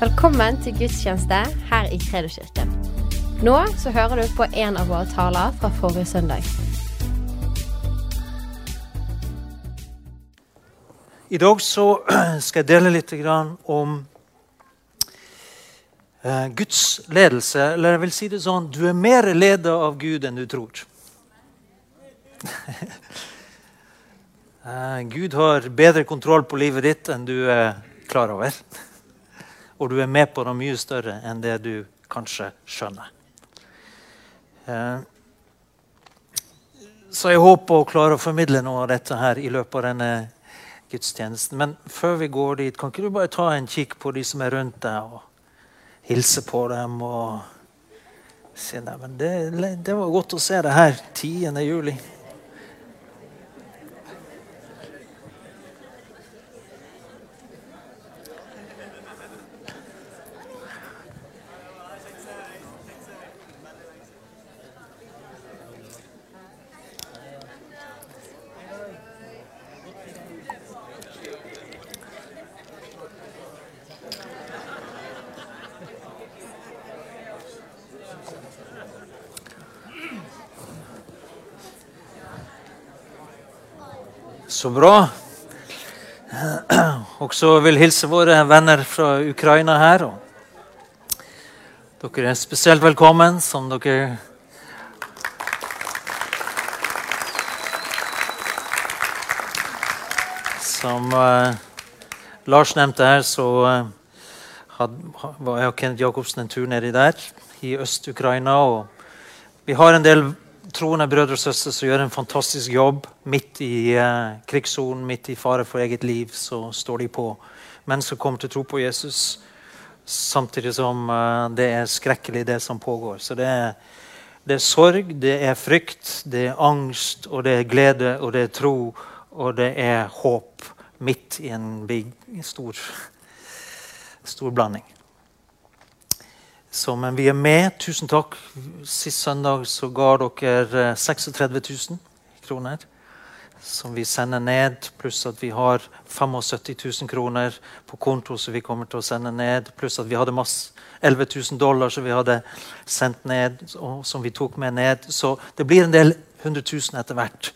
Velkommen til gudstjeneste her i Kredoskirken. Nå så hører du på en av våre taler fra forrige søndag. I dag så skal jeg dele litt om eh, Guds ledelse. Eller jeg vil si det sånn du er mer ledet av Gud enn du tror. Eh, Gud har bedre kontroll på livet ditt enn du er klar over. Og du er med på noe mye større enn det du kanskje skjønner. Eh, Så jeg håper å klare å formidle noe av dette her i løpet av denne gudstjenesten. Men før vi går dit, kan ikke du bare ta en kikk på de som er rundt deg, og hilse på dem og si Nei, men det, det var godt å se det her 10. juli. Så bra. Også vil hilse våre venner fra Ukraina her. Og dere er spesielt velkommen, som dere Som uh, Lars nevnte her, så uh, had, ha- var jeg og Kenneth Jacobsen en tur nedi der, i Øst-Ukraina. og Vi har en del troende brødre og søstre som gjør en fantastisk jobb. Midt i eh, krigssonen, midt i fare for eget liv, så står de på. Mennesker kommer til å tro på Jesus samtidig som eh, det er skrekkelig, det som pågår. Så det er, det er sorg, det er frykt, det er angst, og det er glede, og det er tro, og det er håp midt i en big, stor, stor blanding. Men vi er med. Tusen takk. Sist søndag så ga dere eh, 36 000 kroner som vi sender ned, pluss at vi har 75 000 kroner på konto som vi kommer til å sende ned, pluss at vi hadde masse 11 000 dollar som vi hadde sendt ned, og som vi tok med ned. Så det blir en del 100 000 etter hvert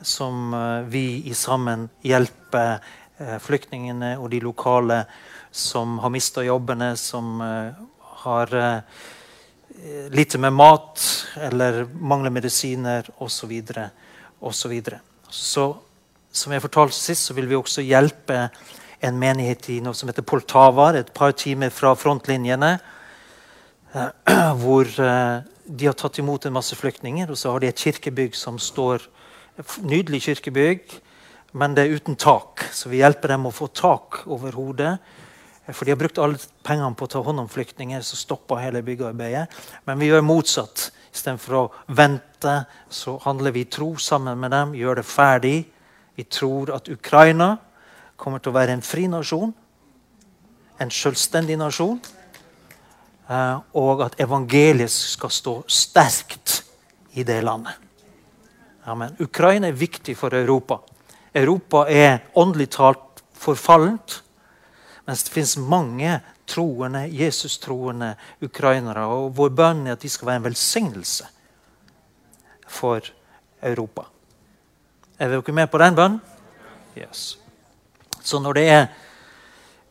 som eh, vi i sammen hjelper eh, flyktningene og de lokale som har mista jobbene, som eh, har eh, lite med mat eller mangler medisiner osv. osv. Så som jeg fortalte sist, så vil vi også hjelpe en menighet i noe som heter Poltava, et par timer fra frontlinjene. Hvor eh, de har tatt imot en masse flyktninger, og så har de et kirkebygg som står et Nydelig kirkebygg, men det er uten tak. Så vi hjelper dem å få tak over hodet. For de har brukt alle pengene på å ta hånd om flyktninger, så stopper hele byggearbeidet. Men vi gjør motsatt. Istedenfor å vente, så handler vi tro sammen med dem, gjør det ferdig. Vi tror at Ukraina kommer til å være en fri nasjon, en selvstendig nasjon, eh, og at evangeliet skal stå sterkt i det landet. Amen. Ukraina er viktig for Europa. Europa er åndelig talt forfallent. Mens det finnes mange troende, Jesus-troende ukrainere. Og vår bønn er at de skal være en velsignelse for Europa. Er dere med på den bønnen? Yes. Så når det er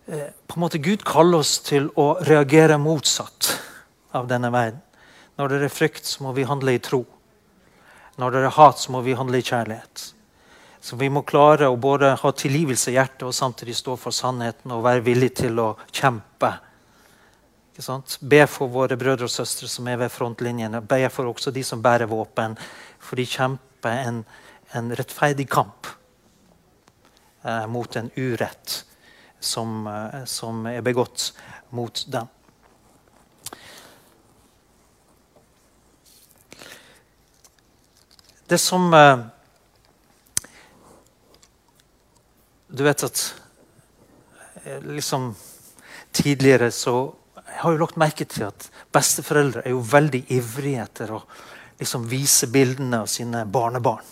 eh, på en måte Gud kaller oss til å reagere motsatt av denne verden. Når det er frykt, så må vi handle i tro. Når det er hat, så må vi handle i kjærlighet. Så vi må klare å både ha tilgivelse i hjertet og samtidig stå for sannheten og være villig til å kjempe. Be for våre brødre og søstre som er ved frontlinjene. Be for også de som bærer våpen, for de kjemper en, en rettferdig kamp eh, mot en urett som, eh, som er begått mot dem. Det som eh, Du vet at eh, liksom tidligere så Jeg har jo lagt merke til at besteforeldre er jo veldig ivrige etter å liksom vise bildene av sine barnebarn.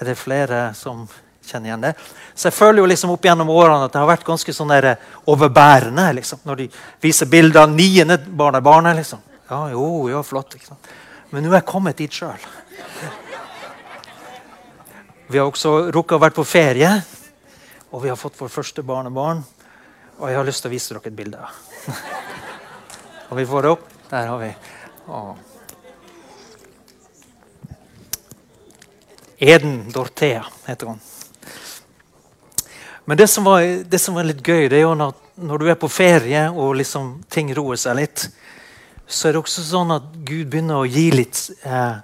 Er det flere som kjenner igjen det. Så jeg føler jo liksom opp gjennom årene at det har vært ganske sånn der overbærende liksom, når de viser bilder av niende barnebarnet. liksom. Ja, jo, jo, flott. Ikke sant? Men nå er jeg kommet dit sjøl. Vi har også rukket å være på ferie, og vi har fått vår første barnebarn. Og jeg har lyst til å vise dere et bilde. og vi får det opp. Der har vi. Åh. Eden Dorthea heter hun. Men det som, var, det som var litt gøy, det er jo når, når du er på ferie og liksom ting roer seg litt, så er det også sånn at Gud begynner å gi litt eh,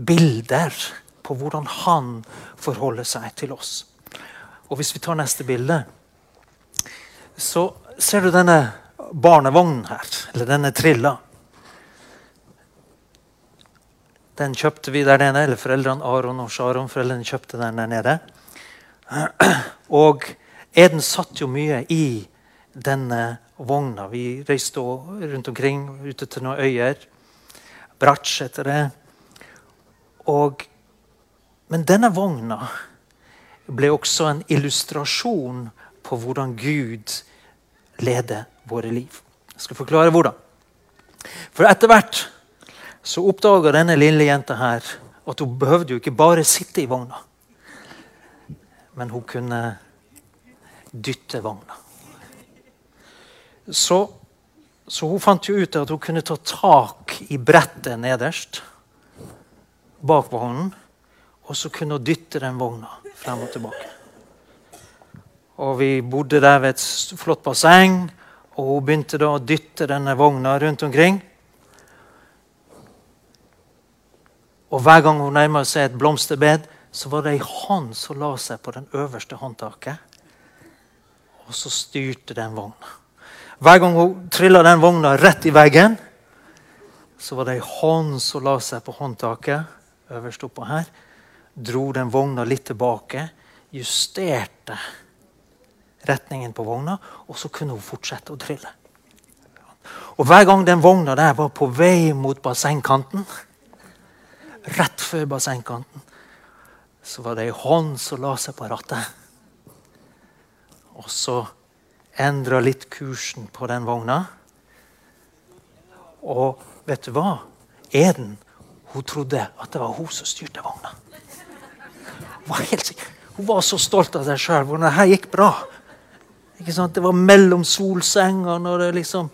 bilder på hvordan han forholder seg til oss. Og Hvis vi tar neste bilde, så ser du denne barnevognen her, eller denne trilla. Den kjøpte vi der nede, eller foreldrene Aron og Sharon foreldrene kjøpte den der nede. Og Eden satt jo mye i denne vogna. Vi reiste rundt omkring, ute til noen øyer. Bratsj heter det. Og, men denne vogna ble også en illustrasjon på hvordan Gud leder våre liv. Jeg skal forklare hvordan. For etter hvert så oppdaga denne lille jenta her at hun behøvde jo ikke bare sitte i vogna, men hun kunne dytte vogna. Så, så hun fant jo ut at hun kunne ta tak i brettet nederst bak vognen, og så kunne hun dytte den vogna frem og tilbake. Og Vi bodde der ved et flott basseng, og hun begynte da å dytte denne vogna rundt omkring. Og Hver gang hun nærma seg et blomsterbed, så var det ei hånd som la seg på den øverste håndtaket. Og så styrte den vogna. Hver gang hun trilla den vogna rett i veggen, så var det ei hånd som la seg på håndtaket øverst oppå her. Dro den vogna litt tilbake, justerte retningen på vogna, og så kunne hun fortsette å trille. Og Hver gang den vogna der var på vei mot bassengkanten, rett før bassengkanten, så var det ei hånd som la seg på rattet. Og så endra litt kursen på den vogna. Og vet du hva? Eden hun trodde at det var hun som styrte vogna. Hun var, helt hun var så stolt av seg sjøl. Hvordan det her gikk bra. Det var mellom solsengene, og det liksom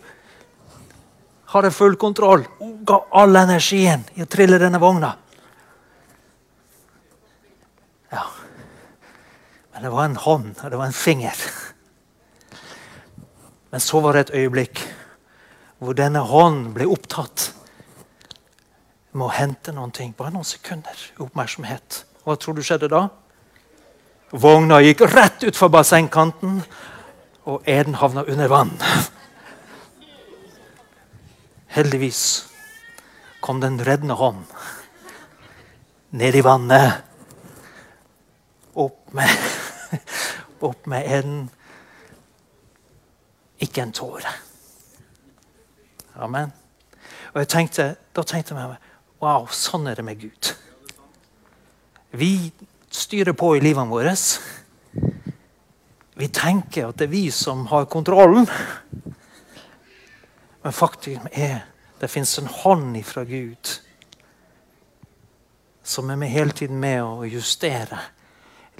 Hadde full kontroll. Hun ga all energien i å trille denne vogna. Ja. Men det var en hånd, og det var en finger. Men så var det et øyeblikk hvor denne hånden ble opptatt med å hente noen ting. Bare noen sekunder oppmerksomhet. Hva tror du skjedde da? Vogna gikk rett utfor bassengkanten og Eden havna under vann. Heldigvis kom den reddende hånd ned i vannet. Opp med, opp med Eden. Ikke en tåre. Amen. Og jeg tenkte, Da tenkte jeg meg wow, sånn er det med Gud. Vi styrer på i livene våre. Vi tenker at det er vi som har kontrollen. Men faktisk er det fins en hånd ifra Gud som er med hele tiden med å justere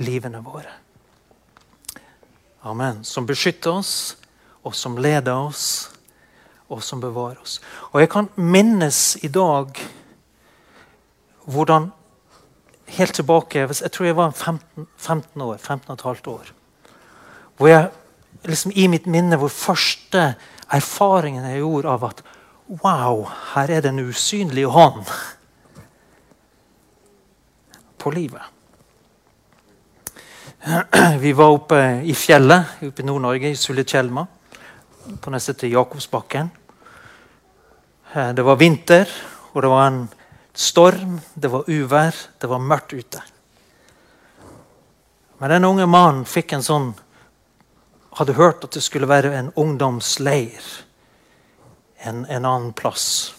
livene våre. Amen. Som beskytter oss, og som leder oss, og som bevarer oss. Og jeg kan minnes i dag hvordan Helt tilbake Jeg tror jeg var 15, 15 år. 15 15,5 år. Hvor jeg liksom i mitt minne hvor første erfaringen jeg gjorde av at Wow, her er det en usynlig hånd på livet. Vi var oppe i fjellet oppe i Nord-Norge, i Sulitjelma. På neste til Jakobsbakken. Eh, det var vinter, og det var en storm, det var uvær, det var mørkt ute. Men den unge mannen fikk en sånn hadde hørt at det skulle være en ungdomsleir en, en annen plass.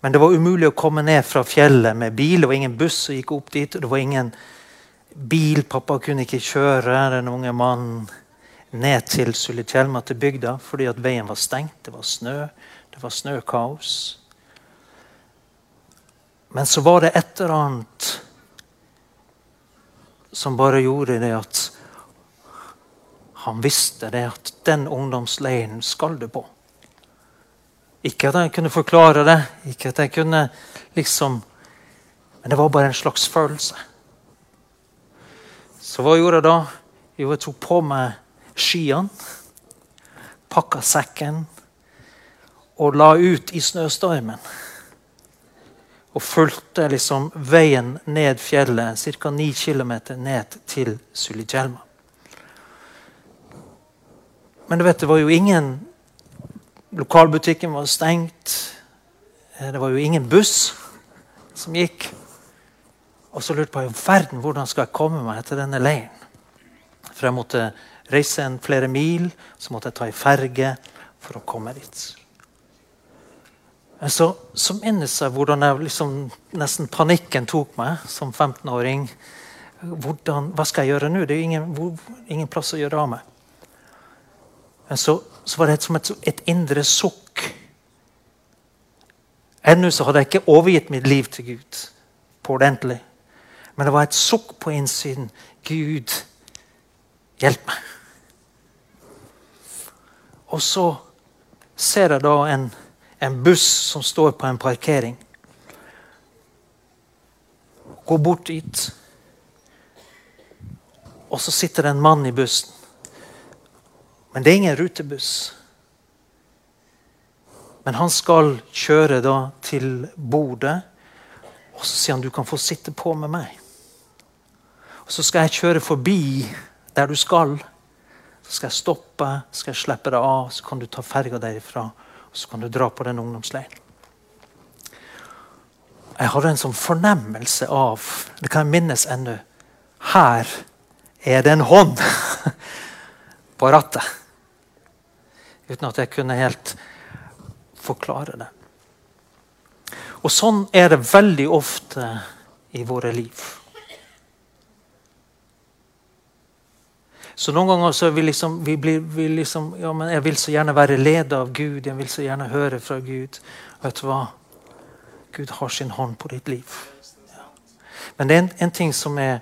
Men det var umulig å komme ned fra fjellet med bil. Det var ingen buss som gikk opp dit. Det var ingen bil. Pappa kunne ikke kjøre den unge mannen ned til Sulitjelma, til bygda, fordi at veien var stengt. Det var snø. Det var snøkaos. Men så var det et eller annet som bare gjorde det at han visste det at den ungdomsleiren skal du på. Ikke at jeg kunne forklare det, ikke at jeg kunne liksom Men det var bare en slags følelse. Så hva gjorde jeg da? Jo, jeg tok på meg skiene, pakka sekken og la ut i snøstormen. Og fulgte liksom veien ned fjellet, ca. 9 km ned til Sulitjelma. Men du vet, det var jo ingen Lokalbutikken var stengt. Eh, det var jo ingen buss som gikk. Og så lurte jeg på verden, hvordan skal jeg komme meg til denne leiren. For jeg måtte reise en flere mil, så måtte jeg ta ei ferge for å komme dit. Men så, så minnes jeg hvordan jeg liksom, nesten panikken tok meg som 15-åring. Hva skal jeg gjøre nå? Det er jo ingen, ingen plass å gjøre av meg. Men så, så var det som et, et indre sukk. Ennå så hadde jeg ikke overgitt mitt liv til Gud på ordentlig. Men det var et sukk på innsiden. Gud, hjelp meg. Og så ser jeg da en, en buss som står på en parkering. Gå bort dit. Og så sitter det en mann i bussen. Men det er ingen rutebuss. Men han skal kjøre da til Bodø, og så sier han du kan få sitte på med meg. Og Så skal jeg kjøre forbi der du skal. Så skal jeg stoppe, skal jeg slippe deg av, så kan du ta ferga derifra. Og så kan du dra på den ungdomsleiren. Jeg hadde en sånn fornemmelse av Det kan jeg minnes ennå. Her er det en hånd på rattet. Uten at jeg kunne helt forklare det. Og sånn er det veldig ofte i våre liv. Så noen ganger så vi liksom, vi blir, vi liksom ja, men Jeg vil så gjerne være ledet av Gud. Jeg vil så gjerne høre fra Gud. Vet du hva? Gud har sin hånd på ditt liv. Ja. Men det er en, en ting som er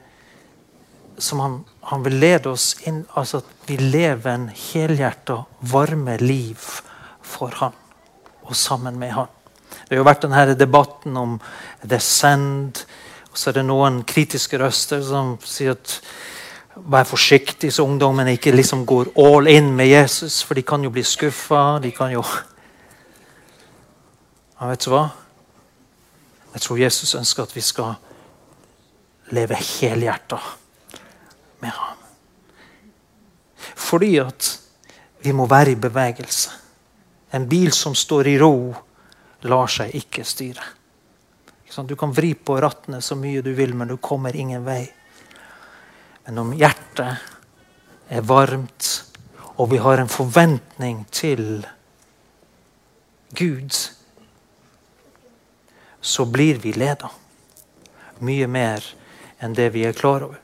som han, han, vil lede oss inn altså At vi lever en helhjerta, varme liv for han og sammen med han. Det har jo vært denne debatten om descend. Og så er det noen kritiske røster som sier at vær forsiktig så ungdommen ikke liksom går all in med Jesus, for de kan jo bli skuffa. De kan jo ja, Vet du hva? Jeg tror Jesus ønsker at vi skal leve helhjerta med ham. Fordi at vi må være i bevegelse. En bil som står i ro, lar seg ikke styre. Du kan vri på rattene så mye du vil, men du kommer ingen vei. Men om hjertet er varmt, og vi har en forventning til Gud, så blir vi leda. Mye mer enn det vi er klar over.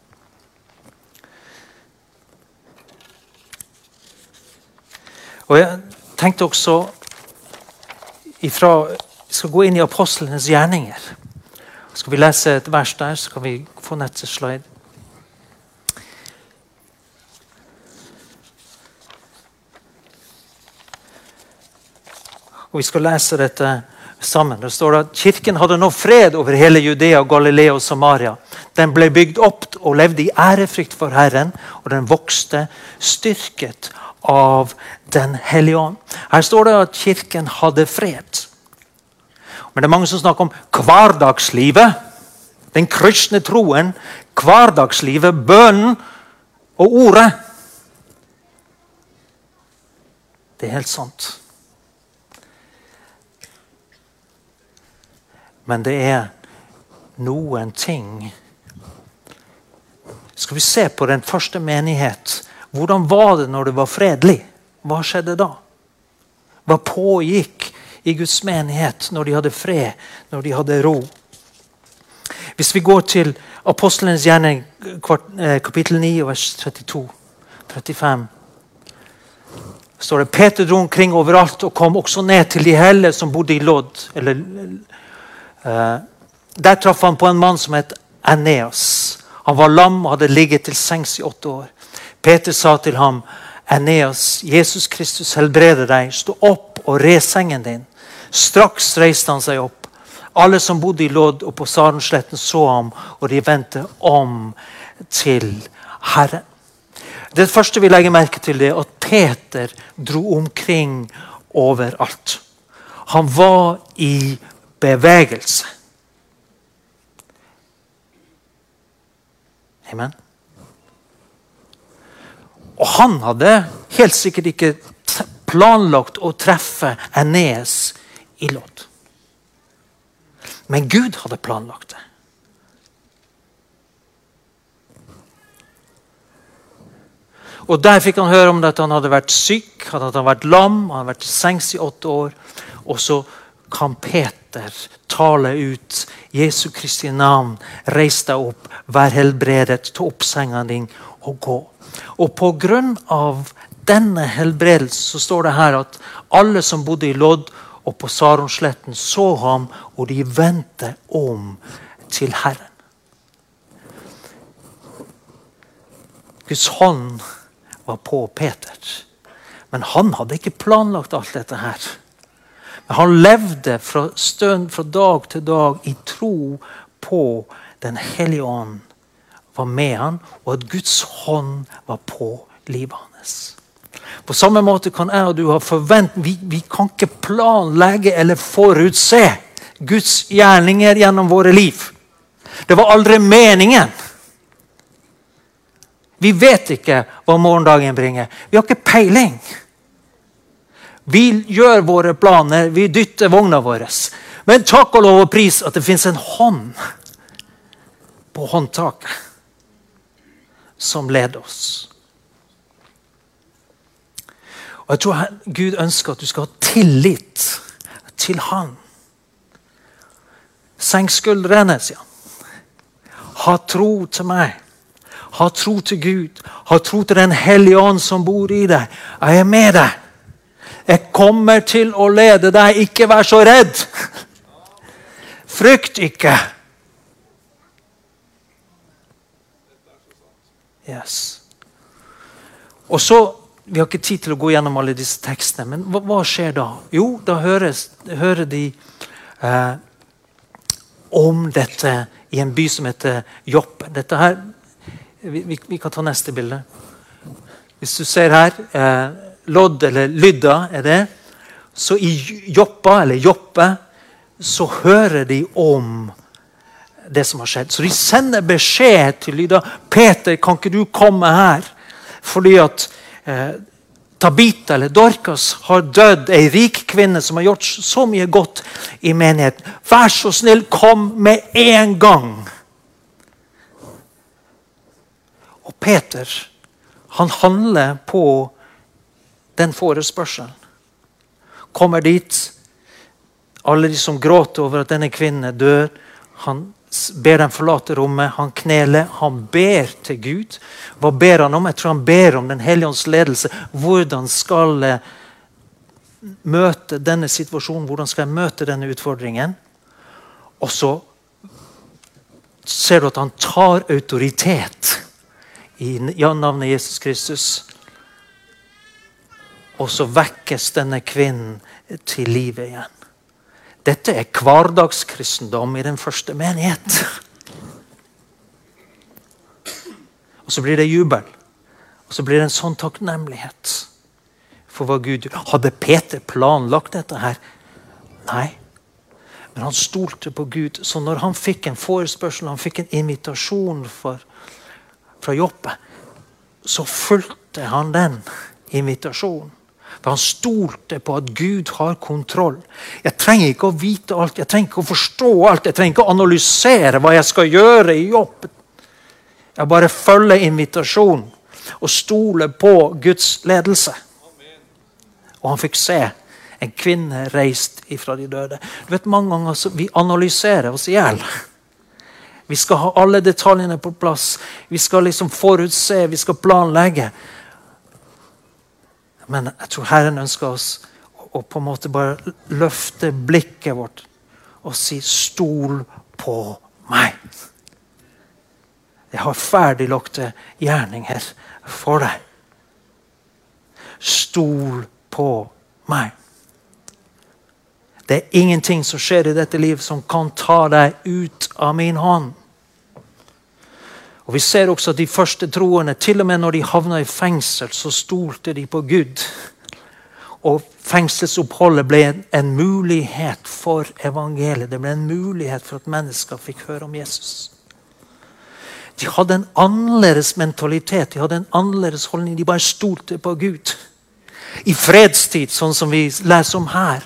Og jeg tenkte også ifra, Vi skal gå inn i apostlenes gjerninger. Skal vi lese et vers der, så kan vi få neste slide. Og Vi skal lese dette sammen. Det står at Kirken hadde nå fred over hele Judea, Galilea og Samaria. Den ble bygd opp og levde i ærefrykt for Herren, og den vokste, styrket av Den hellige ånd. Her står det at kirken hadde fred. Men det er mange som snakker om hverdagslivet. Den kristne troen, hverdagslivet, bønnen og ordet. Det er helt sant. Men det er noen ting Skal vi se på den første menighet hvordan var det når det var fredelig? Hva skjedde da? Hva pågikk i Guds menighet når de hadde fred, når de hadde ro? Hvis vi går til Apostlenes gjerning, eh, kapittel 9, vers 32. 35 står det Peter dro omkring overalt og kom også ned til de hellige som bodde i Lodd. Eller, der traff han på en mann som het Eneas. Han var lam og hadde ligget til sengs i åtte år. Peter sa til ham, Eneas, Jesus Kristus helbreder deg. Stå opp og re sengen din. Straks reiste han seg opp. Alle som bodde i Lodd og på Sarensletten, så ham, og de vendte om til Herren. Det første vi legger merke til, er at Peter dro omkring overalt. Han var i bevegelse. Amen. Og han hadde helt sikkert ikke planlagt å treffe Eneas i Lodd. Men Gud hadde planlagt det. Og Der fikk han høre om at han hadde vært syk, at han hadde vært lam, han hadde vært i sengs i åtte år. Og så kan Peter tale ut Jesu Kristi navn. Reis deg opp, vær helbredet, ta opp senga din og gå. Og på grunn av denne helbredelsen så står det her at alle som bodde i Lodd og på Saronsletten, så ham, og de vendte om til Herren. Guds hånd var på Peter. Men han hadde ikke planlagt alt dette her. Han levde fra stund fra dag til dag i tro på Den hellige ånd var med han, og at Guds hånd var på livet hans. På samme måte kan jeg og du ha forvent vi, vi kan ikke planlegge eller forutse Guds gjerninger gjennom våre liv. Det var aldri meningen. Vi vet ikke hva morgendagen bringer. Vi har ikke peiling. Vi gjør våre planer, vi dytter vogna vår. Men takk og lov og pris at det fins en hånd på håndtaket som leder oss. Og Jeg tror Gud ønsker at du skal ha tillit til Han. Senk skuldrene, sier han. Ha tro til meg. Ha tro til Gud. Ha tro til Den hellige ånd som bor i deg. Jeg er med deg. Jeg kommer til å lede deg. Ikke vær så redd. Frykt ikke. Yes. Og så, Vi har ikke tid til å gå gjennom alle disse tekstene, men hva, hva skjer da? Jo, da høres, hører de eh, om dette i en by som heter Joppe. Dette her vi, vi, kan ta neste bilde. Hvis du ser her eh, Lodd, eller Lydda, er det. Så i Joppa, eller Joppe, så hører de om det som har skjedd. Så de sender beskjed til Lydda. 'Peter, kan ikke du komme her?' Fordi at eh, Tabita eller Dorcas har dødd, ei rik kvinne som har gjort så mye godt i menigheten. Vær så snill, kom med en gang! Og Peter han handler på den forespørselen. Kommer dit. Alle de som gråter over at denne kvinnen dør. Han ber dem forlate rommet. Han kneler. Han ber til Gud. Hva ber han om? Jeg tror han ber om Den hellige ånds ledelse. Hvordan skal jeg møte denne situasjonen? Hvordan skal jeg møte denne utfordringen? Og så ser du at han tar autoritet i navnet Jesus Kristus. Og så vekkes denne kvinnen til livet igjen. Dette er hverdagskristendom i den første menighet. Og så blir det jubel. Og så blir det en sånn takknemlighet for hva Gud. Hadde Peter planlagt dette her? Nei. Men han stolte på Gud. Så når han fikk en forespørsel, han fikk en invitasjon for fra Joppe, så fulgte han den invitasjonen. For han stolte på at Gud har kontroll. Jeg trenger ikke å vite alt, jeg trenger ikke å forstå alt, jeg trenger ikke å analysere hva jeg skal gjøre i jobben. Jeg bare følger invitasjonen og stoler på Guds ledelse. Og han fikk se en kvinne reist ifra de døde. Du vet Mange ganger vi analyserer oss i hjel. Vi skal ha alle detaljene på plass. Vi skal liksom forutse, vi skal planlegge. Men jeg tror Herren ønsker oss å på en måte bare løfte blikket vårt og si 'stol på meg'. Jeg har ferdiglagte gjerninger for deg. Stol på meg. Det er ingenting som skjer i dette liv som kan ta deg ut av min hånd. Og Vi ser også at de første troende, til og med når de havna i fengsel, så stolte de på Gud. Og fengselsoppholdet ble en, mulighet for evangeliet. Det ble en mulighet for at mennesker fikk høre om Jesus. De hadde en annerledes mentalitet, de hadde en annerledes holdning. De bare stolte på Gud. I fredstid, sånn som vi leser om her,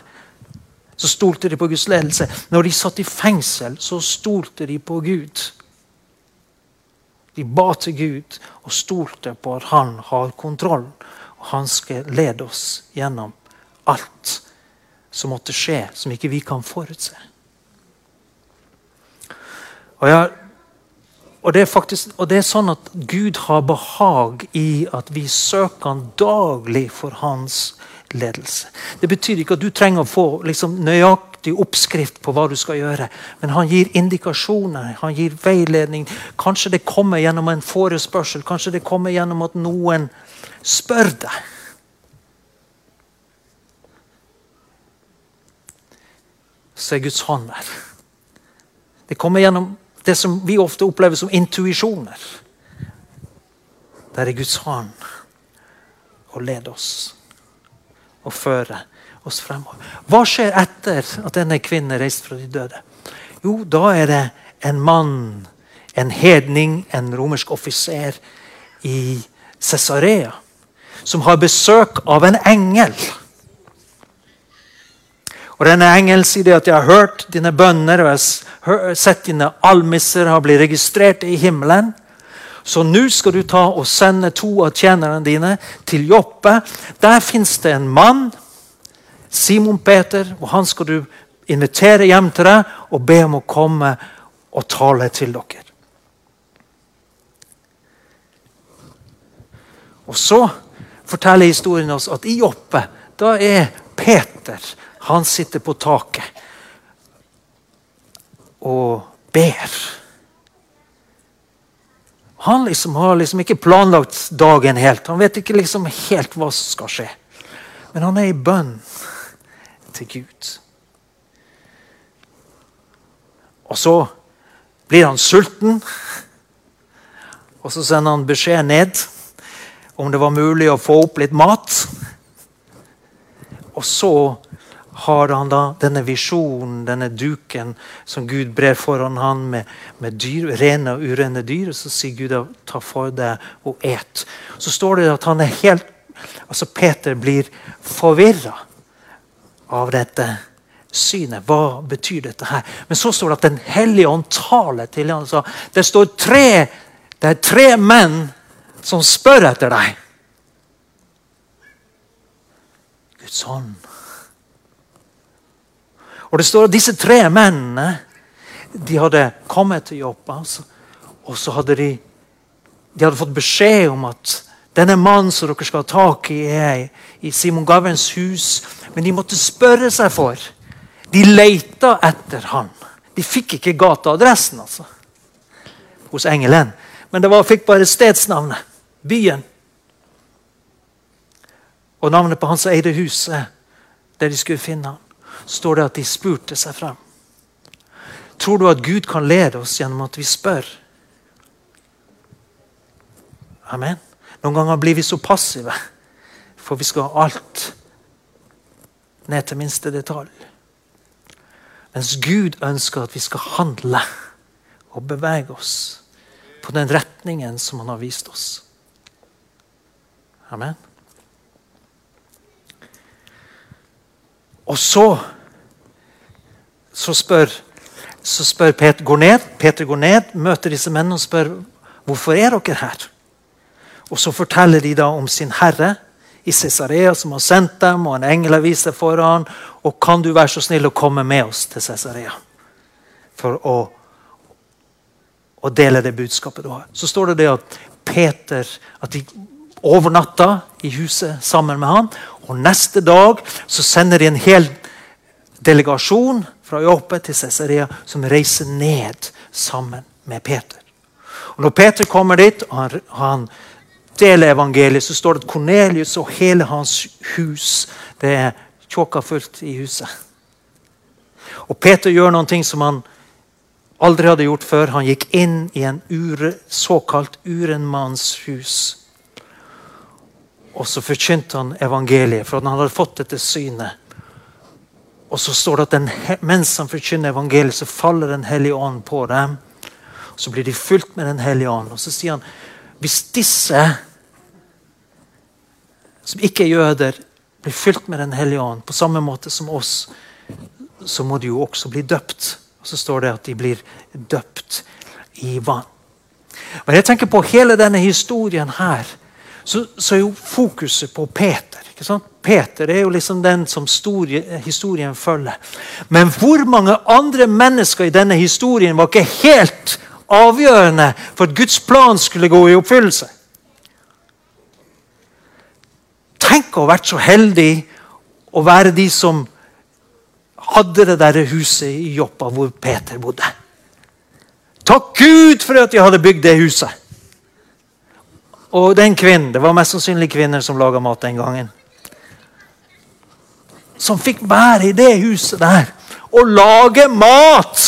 så stolte de på Guds ledelse. Når de satt i fengsel, så stolte de på Gud. De ba til Gud og stolte på at han har kontroll. Og han skal lede oss gjennom alt som måtte skje, som ikke vi kan forutse. Og, jeg, og, det faktisk, og, det er sånn at Gud har behag i at vi søker han daglig for hans ledelse. Det betyr ikke at du trenger å få liksom, nøyaktig oppskrift på hva du skal gjøre. Men han gir indikasjoner, han gir veiledning. Kanskje det kommer gjennom en forespørsel. Kanskje det kommer gjennom at noen spør deg. Så er Guds hånd der. Det kommer gjennom det som vi ofte opplever som intuisjoner. Der er Guds hånd og leder oss og føre oss fremover. Hva skjer etter at denne kvinnen reiste fra de døde? Jo, da er det en mann, en hedning, en romersk offiser i Cesarea, som har besøk av en engel. Og denne engelen sier at 'jeg har hørt dine bønner og jeg har sett dine almisser har blitt registrert i himmelen'. Så nå skal du ta og sende to av tjenerne dine til Joppe. Der fins det en mann, Simon Peter, og han skal du invitere hjem til deg og be om å komme og tale til dere. Og så forteller historien oss at i Joppe da er Peter Han sitter på taket og ber. Han liksom har liksom ikke planlagt dagen helt. Han vet ikke liksom helt hva som skal skje. Men han er i bønn til Gud. Og så blir han sulten. Og så sender han beskjed ned om det var mulig å få opp litt mat. Og så har han da denne visjonen, denne duken, som Gud brer foran han med, med dyr, rene og urene dyr. Og så sier Gud ta for deg og et. Så står det at han er helt Altså Peter blir forvirra av dette synet. Hva betyr dette her? Men så står det at Den hellige ånd taler til ham. Det står tre, det er tre menn som spør etter deg. Guds ånd og det står at disse tre mennene de hadde kommet til Joppa. Altså. Og så hadde de, de hadde fått beskjed om at denne mannen som dere skal ha tak i, er i Simon Gavens hus. Men de måtte spørre seg for. De leita etter han. De fikk ikke gateadressen altså, hos engelen. Men de fikk bare stedsnavnet. Byen. Og navnet på han som eide huset der de skulle finne han, står det at de spurte seg frem. Tror du at Gud kan lede oss gjennom at vi spør? Amen. Noen ganger blir vi så passive, for vi skal ha alt ned til minste detalj. Mens Gud ønsker at vi skal handle og bevege oss på den retningen som han har vist oss. Amen. Og så så spør, så spør Peter, går ned, Peter går ned, møter disse mennene og spør hvorfor er dere her. Og Så forteller de da om sin herre i Cesarea som har sendt dem, og en engel har vist seg foran. Og kan du være så snill å komme med oss til Cesarea for å å dele det budskapet du har. Så står det det at Peter at de overnatta i huset sammen med han. Og neste dag så sender de en hel delegasjon fra Joppe til Cesarea som reiser ned sammen med Peter. Og Når Peter kommer dit og han, han deler evangeliet, så står det at Kornelius og hele hans hus det er tjåka fullt i huset. Og Peter gjør noen ting som han aldri hadde gjort før. Han gikk inn i en ure, såkalt urenmanns hus. Og så forkynte han evangeliet, for han hadde fått dette synet. Og så står det at den, mens han forkynner evangeliet, så faller Den hellige ånd på dem. Så blir de fulgt med Den hellige ånd. Og så sier han hvis disse som ikke er jøder, blir fylt med Den hellige ånd på samme måte som oss, så må de jo også bli døpt. Og så står det at de blir døpt i vann. Og jeg tenker på hele denne historien her, så, så er jo fokuset på Peter. ikke sant? Peter er jo liksom den som storie, historien følger. Men hvor mange andre mennesker i denne historien var ikke helt avgjørende for at Guds plan skulle gå i oppfyllelse? Tenk å ha vært så heldig å være de som hadde det der huset i Joppa hvor Peter bodde. Takk Gud for at de hadde bygd det huset. Og den kvinnen, Det var mest sannsynlig kvinner som laga mat den gangen. Som fikk være i det huset der og lage mat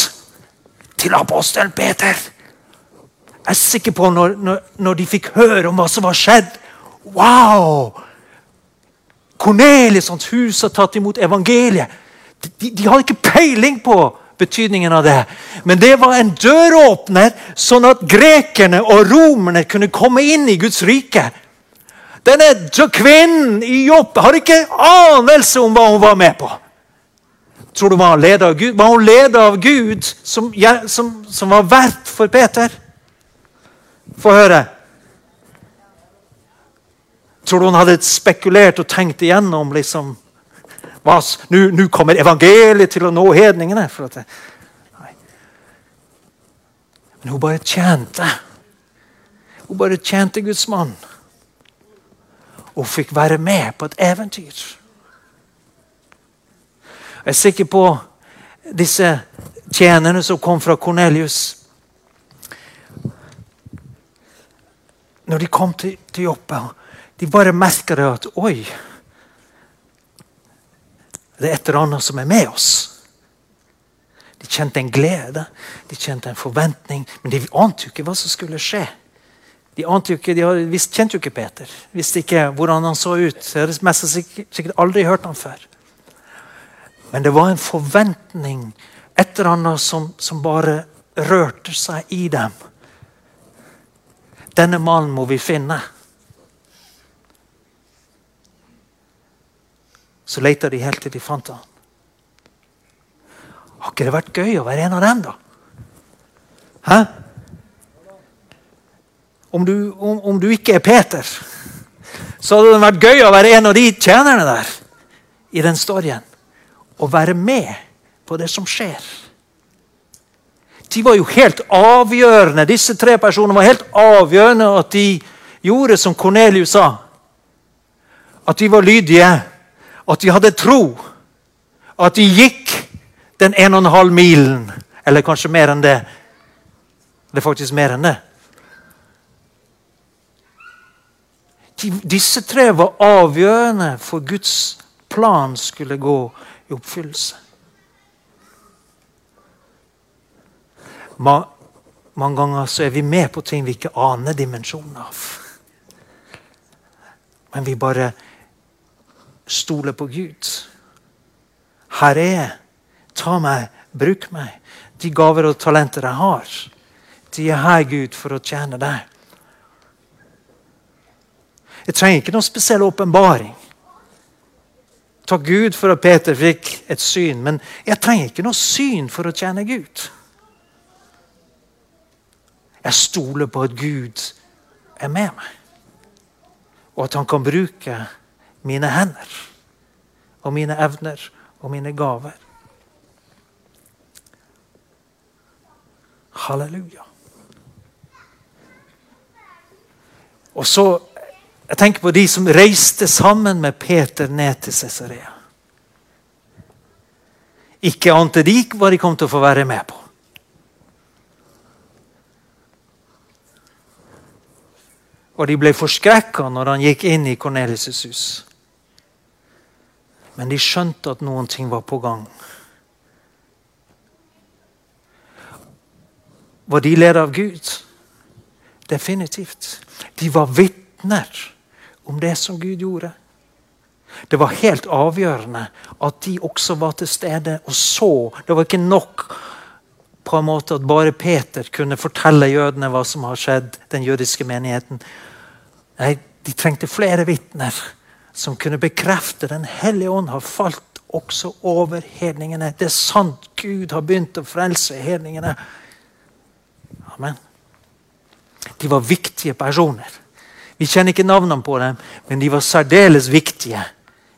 til apostelen Peter. Jeg er sikker på når, når, når de fikk høre om hva som var skjedd Wow! Kornelius hans hus har tatt imot evangeliet. De, de hadde ikke peiling på betydningen av det. Men det var en døråpner, sånn at grekerne og romerne kunne komme inn i Guds rike. Denne kvinnen i jobb har ikke anelse om hva hun var med på. Tror du var hun ledet av Gud? Var hun ledet av Gud som, som, som var verdt for Peter? Få høre. Tror du hun hadde spekulert og tenkt igjennom liksom, Nå kommer evangeliet til å nå hedningene. for Det, Men hun bare tjente. Hun bare tjente Guds mann. Og fikk være med på et eventyr. Jeg er sikker på disse tjenerne som kom fra Kornelius. Når de kom til, til Joppe de bare merker det at Oi! Det er et eller annet som er med oss. De kjente en glede, de kjente en forventning, men de ante jo ikke hva som skulle skje. De, ikke, de kjente jo ikke Peter, visste ikke hvordan han så ut. De hadde mest sikkert aldri hørt ham før. Men det var en forventning, et eller annet som, som bare rørte seg i dem. Denne mannen må vi finne. Så leita de helt til de fant han. Har ikke det vært gøy å være en av dem, da? Hæ? Om du, om, om du ikke er Peter, så hadde det vært gøy å være en av de tjenerne der i den storyen. Å være med på det som skjer. De var jo helt avgjørende. Disse tre personene var helt avgjørende at de gjorde som Kornelius sa. At de var lydige at de hadde tro. At de gikk den en og en halv milen. Eller kanskje mer enn det. Det er faktisk mer enn det. De, disse tre var avgjørende for Guds plan skulle gå i oppfyllelse. Ma, mange ganger så er vi med på ting vi ikke aner dimensjonen av. Men vi bare stole på Gud. Her er jeg. Ta meg, bruk meg. De gaver og talenter jeg har. De er her, Gud, for å tjene deg. Jeg trenger ikke noen spesiell åpenbaring. Takk Gud for at Peter fikk et syn, men jeg trenger ikke noe syn for å tjene Gud. Jeg stoler på at Gud er med meg, og at han kan bruke mine hender og mine evner og mine gaver. Halleluja. Og så, Jeg tenker på de som reiste sammen med Peter ned til Cesarea. Ikke ante de hva de kom til å få være med på. Og de ble forskrekka når han gikk inn i Kornelius' hus. Men de skjønte at noen ting var på gang. Var de ledet av Gud? Definitivt. De var vitner om det som Gud gjorde. Det var helt avgjørende at de også var til stede og så. Det var ikke nok på en måte at bare Peter kunne fortelle jødene hva som har skjedd, den jødiske menigheten. Nei, De trengte flere vitner som kunne bekrefte Den hellige ånd har falt også over hedningene. Det er sant Gud har begynt å frelse hedningene. Amen. De var viktige personer. Vi kjenner ikke navnene på dem, men de var særdeles viktige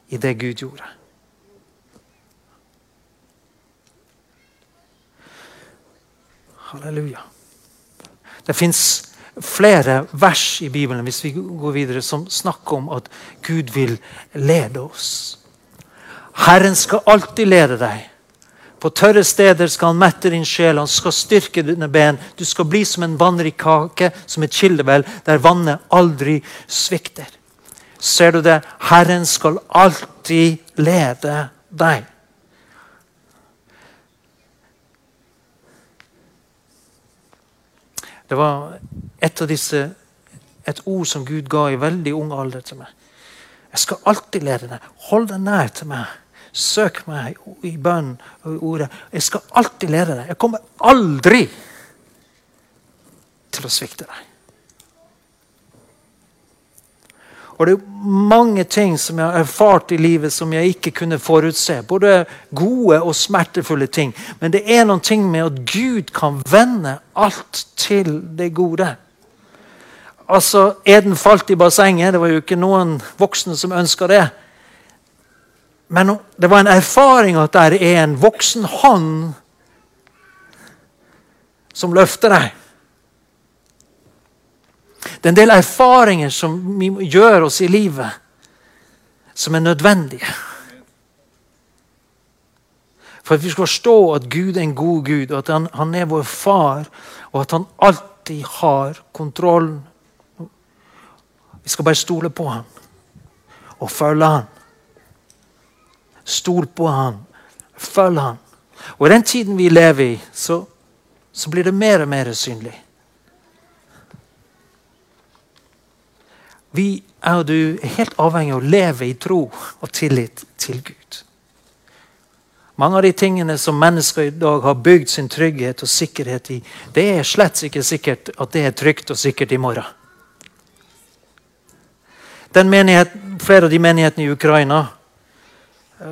i det Gud gjorde. Halleluja. Det fins flere vers i Bibelen hvis vi går videre, som snakker om at Gud vil lede oss. Herren skal alltid lede deg. På tørre steder skal han mette din sjel, han skal styrke dine ben. Du skal bli som en vannrik kake, som et kildevel, der vannet aldri svikter. Ser du det? Herren skal alltid lede deg. Det var et disse et ord som Gud ga i veldig ung alder til meg. Jeg skal alltid lede deg. Hold deg nær til meg. Søk meg i bønn og i ordet. Jeg skal alltid lede deg. Jeg kommer aldri til å svikte deg. Og det er mange ting som jeg har erfart i livet som jeg ikke kunne forutse. Både gode og smertefulle ting. Men det er noen ting med at Gud kan vende alt til det gode. Altså, Eden falt i bassenget. Det var jo ikke noen voksne som ønska det. Men det var en erfaring at det er en voksen hånd som løfter deg. Det er en del erfaringer som vi gjør oss i livet, som er nødvendige. For at vi skal forstå at Gud er en god Gud, og at han, han er vår far, og at han alltid har kontrollen. Vi skal bare stole på ham og følge ham. Stol på ham, følg ham. Og i den tiden vi lever i, så, så blir det mer og mer synlig. Vi er du helt avhengig av å leve i tro og tillit til Gud. Mange av de tingene som mennesker i dag har bygd sin trygghet og sikkerhet i, det er slett ikke sikkert at det er trygt og sikkert i morgen. Menighet, flere av de menighetene i Ukraina,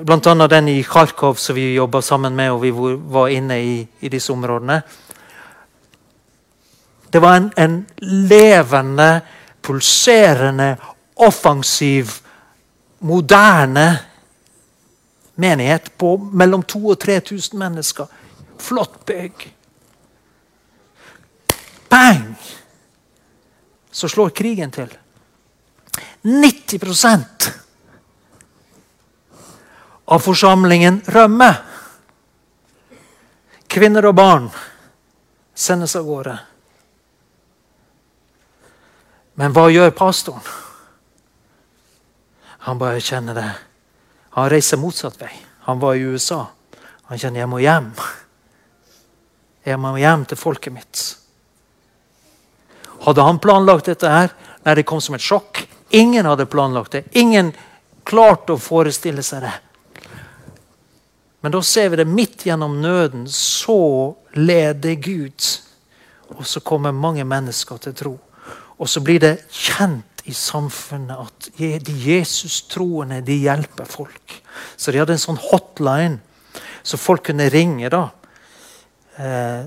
bl.a. den i Kharkov som vi jobba sammen med, og vi var inne i, i disse områdene Det var en, en levende pulserende, offensiv, moderne menighet på mellom 2000 og 3000 mennesker. Flott bygg. Bang! Så slår krigen til. 90% av forsamlingen rømmer. Kvinner og barn sendes av gårde. Men hva gjør pastoren? Han bare kjenner det. Han reiser motsatt vei. Han var i USA. Han kjenner jeg må hjem. Jeg må hjem til folket mitt. Hadde han planlagt dette her? Nei, det kom som et sjokk. Ingen hadde planlagt det. Ingen klarte å forestille seg det. Men da ser vi det midt gjennom nøden. Så leder Gud. Og så kommer mange mennesker til tro. Og så blir det kjent i samfunnet at de Jesus-troende de hjelper folk. Så de hadde en sånn hotline så folk kunne ringe. da. Eh,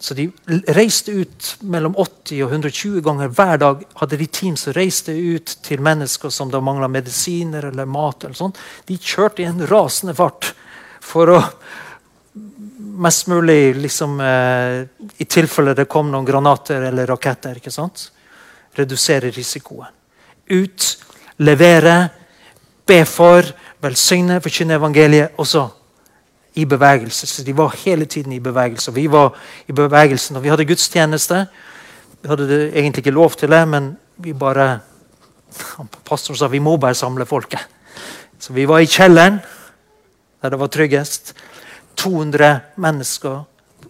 så de reiste ut mellom 80 og 120 ganger hver dag. hadde de team som reiste ut til mennesker som da mangla medisiner eller mat. eller sånt. De kjørte i en rasende fart for å mest mulig liksom, eh, I tilfelle det kom noen granater eller raketter. ikke sant? redusere risikoen. Ut, levere, be for, velsigne, forkynne evangeliet. Og så i bevegelse. Så de var hele tiden i bevegelse. Vi var i bevegelse når vi hadde gudstjeneste. Vi hadde det egentlig ikke lov til det, men vi bare Pastoren sa vi må bare samle folket. Så vi var i kjelleren, der det var tryggest. 200 mennesker.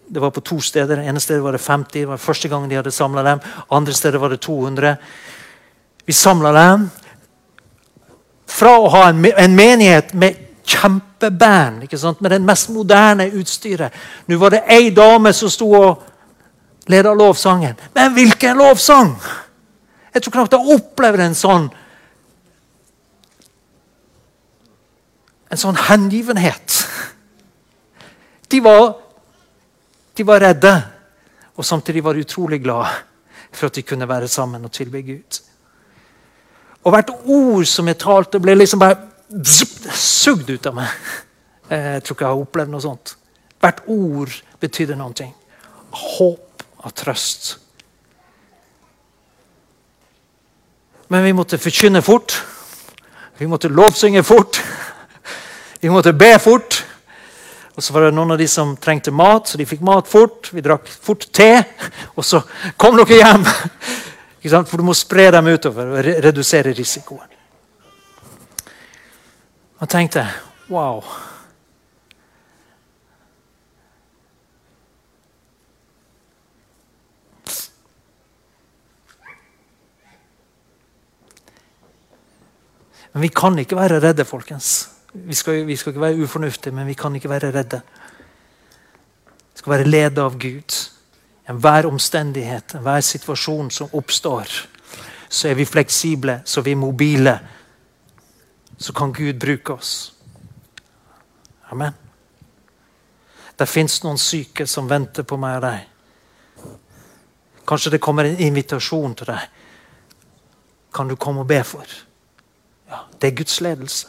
Det var på to steder. ene stedet var det 50. Det var første gang de hadde samla dem. Andre steder var det 200. Vi samla dem. Fra å ha en menighet med kjempeband ikke sant? med det mest moderne utstyret. Nå var det ei dame som sto og leda lovsangen. Men hvilken lovsang! Jeg tror knapt jeg opplever en sånn En sånn hengivenhet. De var, de var redde, og samtidig var de utrolig glade for at de kunne være sammen og tilby Gud. Og hvert ord som jeg talte, ble liksom bare sugd ut av meg. Jeg tror ikke jeg har opplevd noe sånt. Hvert ord betydde noe. Håp og trøst. Men vi måtte forkynne fort. Vi måtte lovsynge fort. Vi måtte be fort. Og så var det noen av de som trengte mat, så de fikk mat fort. Vi drakk fort te. Og så kom dere hjem! For du må spre dem utover og redusere risikoen. Og tenkte wow. Men vi kan ikke være redde, folkens. Vi skal, vi skal ikke være ufornuftige, men vi kan ikke være redde. Vi skal være ledet av Gud. Enhver omstendighet, enhver situasjon som oppstår, så er vi fleksible, så er vi mobile så kan Gud bruke oss. Amen. Det fins noen syke som venter på meg og deg. Kanskje det kommer en invitasjon til deg. Kan du komme og be for? Ja, Det er Guds ledelse.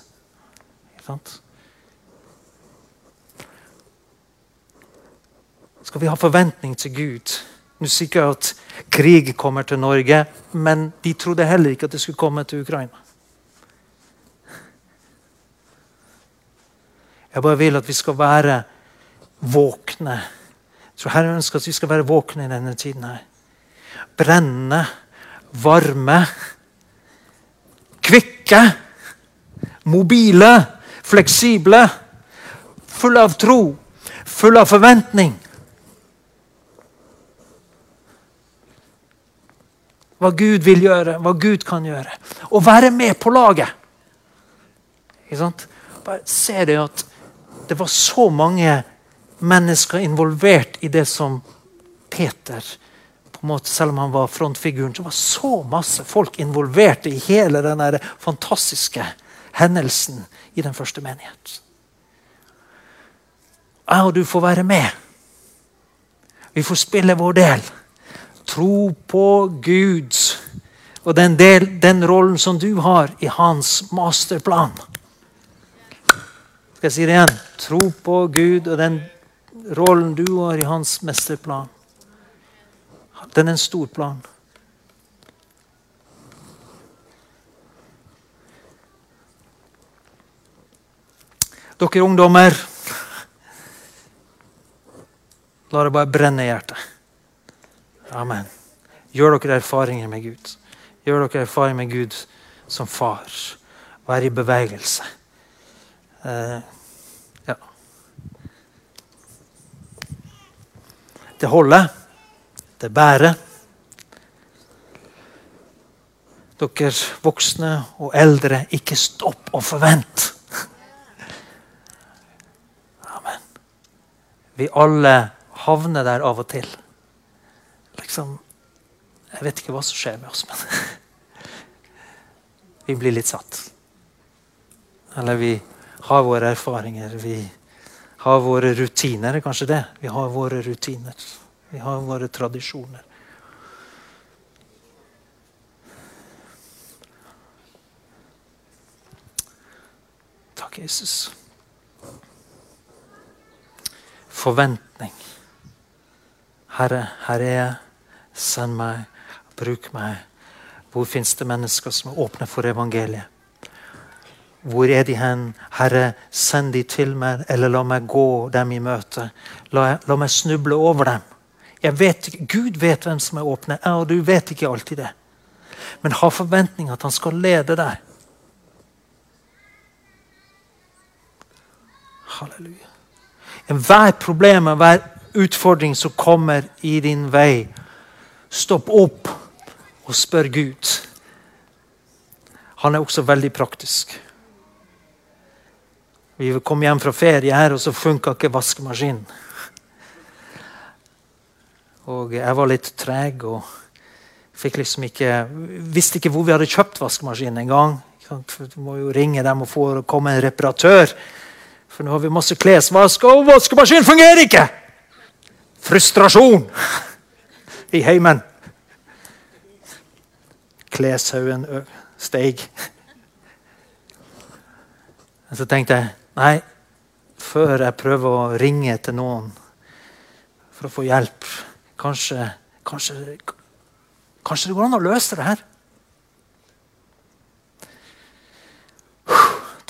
Skal vi ha forventning til Gud? Nå sier ikke at krig kommer til Norge, men de trodde heller ikke at det skulle komme til Ukraina. Jeg bare vil at vi skal være våkne. Så Herren ønsker at vi skal være våkne i denne tiden. her. Brennende, varme, kvikke, mobile, fleksible, fulle av tro, fulle av forventning. Hva Gud vil gjøre, hva Gud kan gjøre. Og være med på laget. Ikke sant? Bare se det at det var så mange mennesker involvert i det som Peter på en måte, Selv om han var frontfiguren, så var så masse folk involvert i hele den fantastiske hendelsen i den første menighet. Jeg og du får være med. Vi får spille vår del. Tro på Gud og den, del, den rollen som du har i hans masterplan. Skal jeg si det igjen? Tro på Gud og den rollen du har i hans mesterplan. Den er en stor plan. Dere ungdommer, la det bare brenne i hjertet. Amen. Gjør dere erfaringer med Gud. Gjør dere erfaringer med Gud som far. Vær i bevegelse. Eh, ja. Det holder. Det bærer. Dere voksne og eldre, ikke stopp og forvent. Amen. Vi alle havner der av og til. Liksom Jeg vet ikke hva som skjer med oss, men vi blir litt satt. Eller vi har våre erfaringer. Vi har våre rutiner, kanskje det. Vi har våre rutiner. Vi har våre tradisjoner. Takk, Jesus. Forventning. Herre, her er jeg. Send meg. Bruk meg. Hvor fins det mennesker som er åpne for evangeliet? Hvor er de hen? Herre, send de til meg, eller la meg gå dem i møte. La, la meg snuble over dem. Jeg vet Gud vet hvem som er åpne, og du vet ikke alltid det. Men ha forventning at han skal lede deg. Halleluja. Enhver problem, enhver utfordring som kommer i din vei, stopp opp og spør Gud. Han er også veldig praktisk. Vi kom hjem fra ferie her, og så funka ikke vaskemaskinen. Og jeg var litt treg og fikk liksom ikke, visste ikke hvor vi hadde kjøpt vaskemaskinen engang. Du må jo ringe dem og få komme en reparatør. For nå har vi masse klesvask, og vaskemaskinen fungerer ikke! Frustrasjon i heimen. Kleshaugen steig. Så tenkte jeg nei, før jeg prøver å ringe til noen for å få hjelp Kanskje, kanskje, kanskje det går an å løse det her?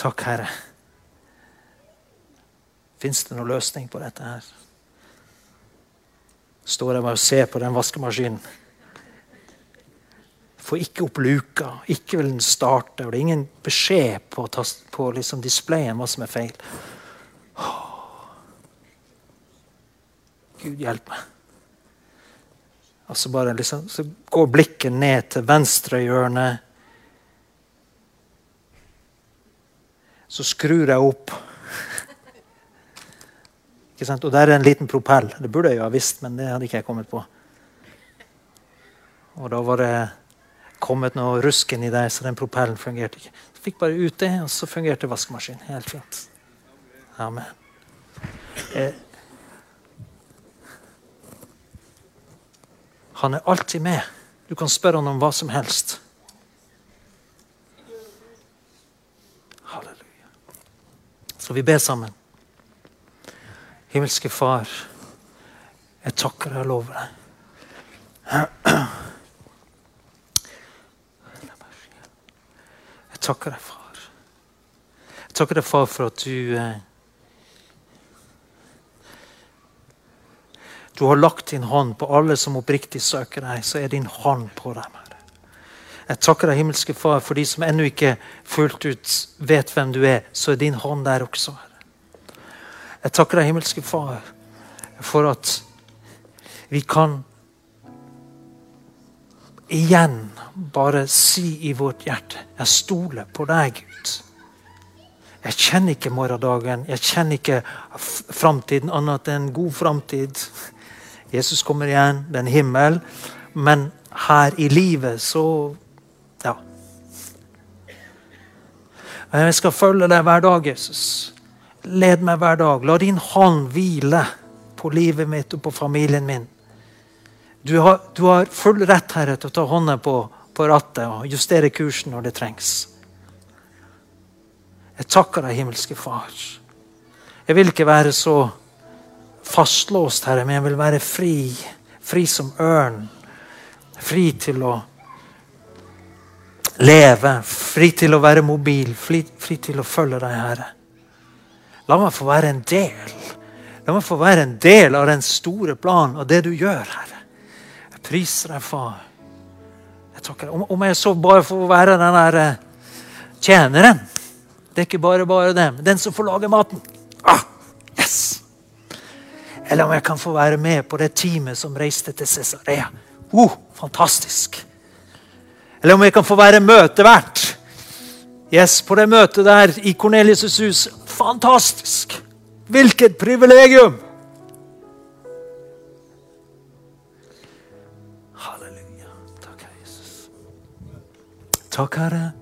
Takk, Herre. Fins det noen løsning på dette her? Står jeg og ser på den vaskemaskinen. Får ikke opp luka, ikke vil den starte. Og det er ingen beskjed på, på liksom displayen hva som er feil. Gud hjelp meg. Og så, bare liksom, så går blikket ned til venstre hjørne. Så skrur jeg opp. Og der er en liten propell. Det burde jeg jo ha visst, men det hadde ikke jeg kommet på. Og da var det kommet noe rusken i der, så den propellen fungerte ikke. Så fikk bare ut det, og så fungerte vaskemaskinen. Helt fint. Amen. Eh, han er alltid med. Du kan spørre han om hva som helst. Halleluja. Så vi ber sammen. Himmelske Far, jeg takker deg og lover deg. Jeg takker deg, far. Jeg takker deg, far, for at du eh, Du har lagt din hånd på alle som oppriktig søker deg, så er din hånd på dem. her. Jeg takker deg, himmelske Far, for de som ennå ikke fullt ut vet hvem du er, så er din hånd der også. her. Jeg takker deg, himmelske Far, for at vi kan igjen bare si i vårt hjerte Jeg stoler på deg, Gud. Jeg kjenner ikke morgendagen, jeg kjenner ikke framtiden annet enn god framtid. Jesus kommer igjen, det er en himmel. Men her i livet så Ja. Jeg skal følge deg hver dag, Jesus. Led meg hver dag. La din hånd hvile på livet mitt og på familien min. Du har, du har full rett Herre, til å ta hånda på, på rattet og justere kursen når det trengs. Jeg takker deg, himmelske Far. Jeg vil ikke være så fastlåst, Herre, men jeg vil være fri. Fri som ørn. Fri til å leve. Fri til å være mobil. Fri, fri til å følge deg, Herre. La meg få være en del. La meg få være en del av den store planen og det du gjør, Herre. Priser deg, far. Jeg takker Om, om jeg så bare får være den der eh, tjeneren Det er ikke bare bare dem. Den som får lage maten. Ah, yes! Eller om jeg kan få være med på det teamet som reiste til Cesarea. Oh, fantastisk! Eller om jeg kan få være møtevert. Yes, På det møtet der i Kornelius' hus Fantastisk! Hvilket privilegium! Takk, Herre.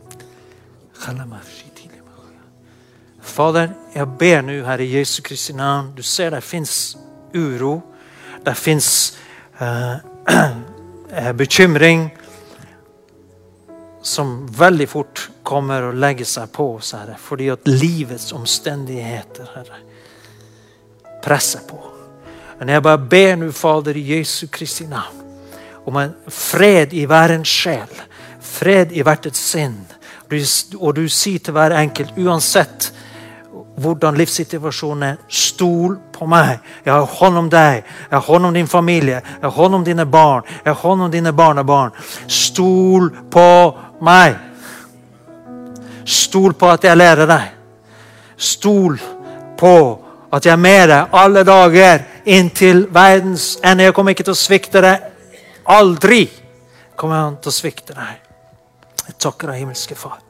Fader, jeg ber nå, Herre Jesu Kristi navn. Du ser det fins uro. Det fins uh, bekymring som veldig fort kommer og legger seg på oss, Herre, fordi at livets omstendigheter, Herre, presser på. Men jeg bare ber nå, Fader, i Jesu Kristi navn, om en fred i hver en sjel. Fred i hvert et sinn. Og du sier til hver enkelt, uansett hvordan livssituasjonen er, stol på meg. Jeg har hånd om deg, jeg har hånd om din familie, jeg har hånd om dine barn, jeg har hånd om dine barnebarn. Stol på meg. Stol på at jeg lærer deg. Stol på at jeg er med deg alle dager inntil verdens ende. Jeg kommer ikke til å svikte deg. Aldri kommer han til å svikte deg. Jeg takker deg, himmelske Far.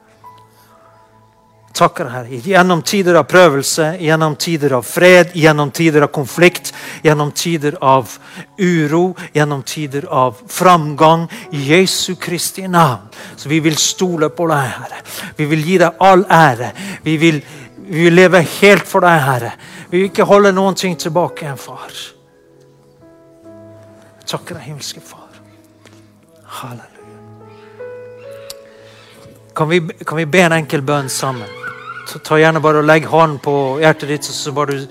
Takker deg, Herre. Gjennom tider av prøvelse, gjennom tider av fred, gjennom tider av konflikt, gjennom tider av uro, gjennom tider av framgang. I Jesu Kristi navn. Så vi vil stole på deg, Herre. Vi vil gi deg all ære. Vi vil, vi vil leve helt for deg, Herre. Vi vil ikke holde noen ting tilbake enn far. Jeg takker deg, himmelske Far. Halleluja. Kan vi, kan vi be en enkel bønn sammen? Ta, ta gjerne bare og Legg hånden på hjertet ditt så bare du,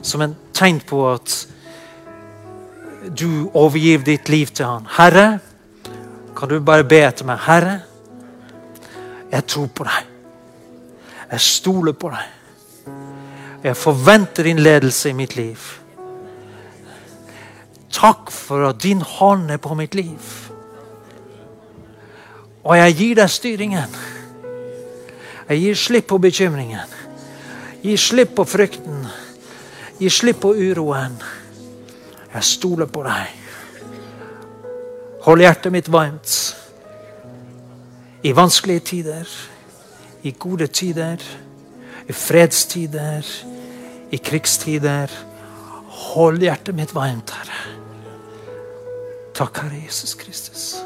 som en tegn på at du overgir ditt liv til han. Herre, kan du bare be etter meg? Herre, jeg tror på deg. Jeg stoler på deg. Jeg forventer din ledelse i mitt liv. Takk for at din hånd er på mitt liv. Og jeg gir deg styringen. Jeg gir slipp på bekymringen. Gi slipp på frykten. Gi slipp på uroen. Jeg stoler på deg. Hold hjertet mitt varmt. I vanskelige tider, i gode tider, i fredstider, i krigstider. Hold hjertet mitt varmt, Herre. Takk, Herre Jesus Kristus.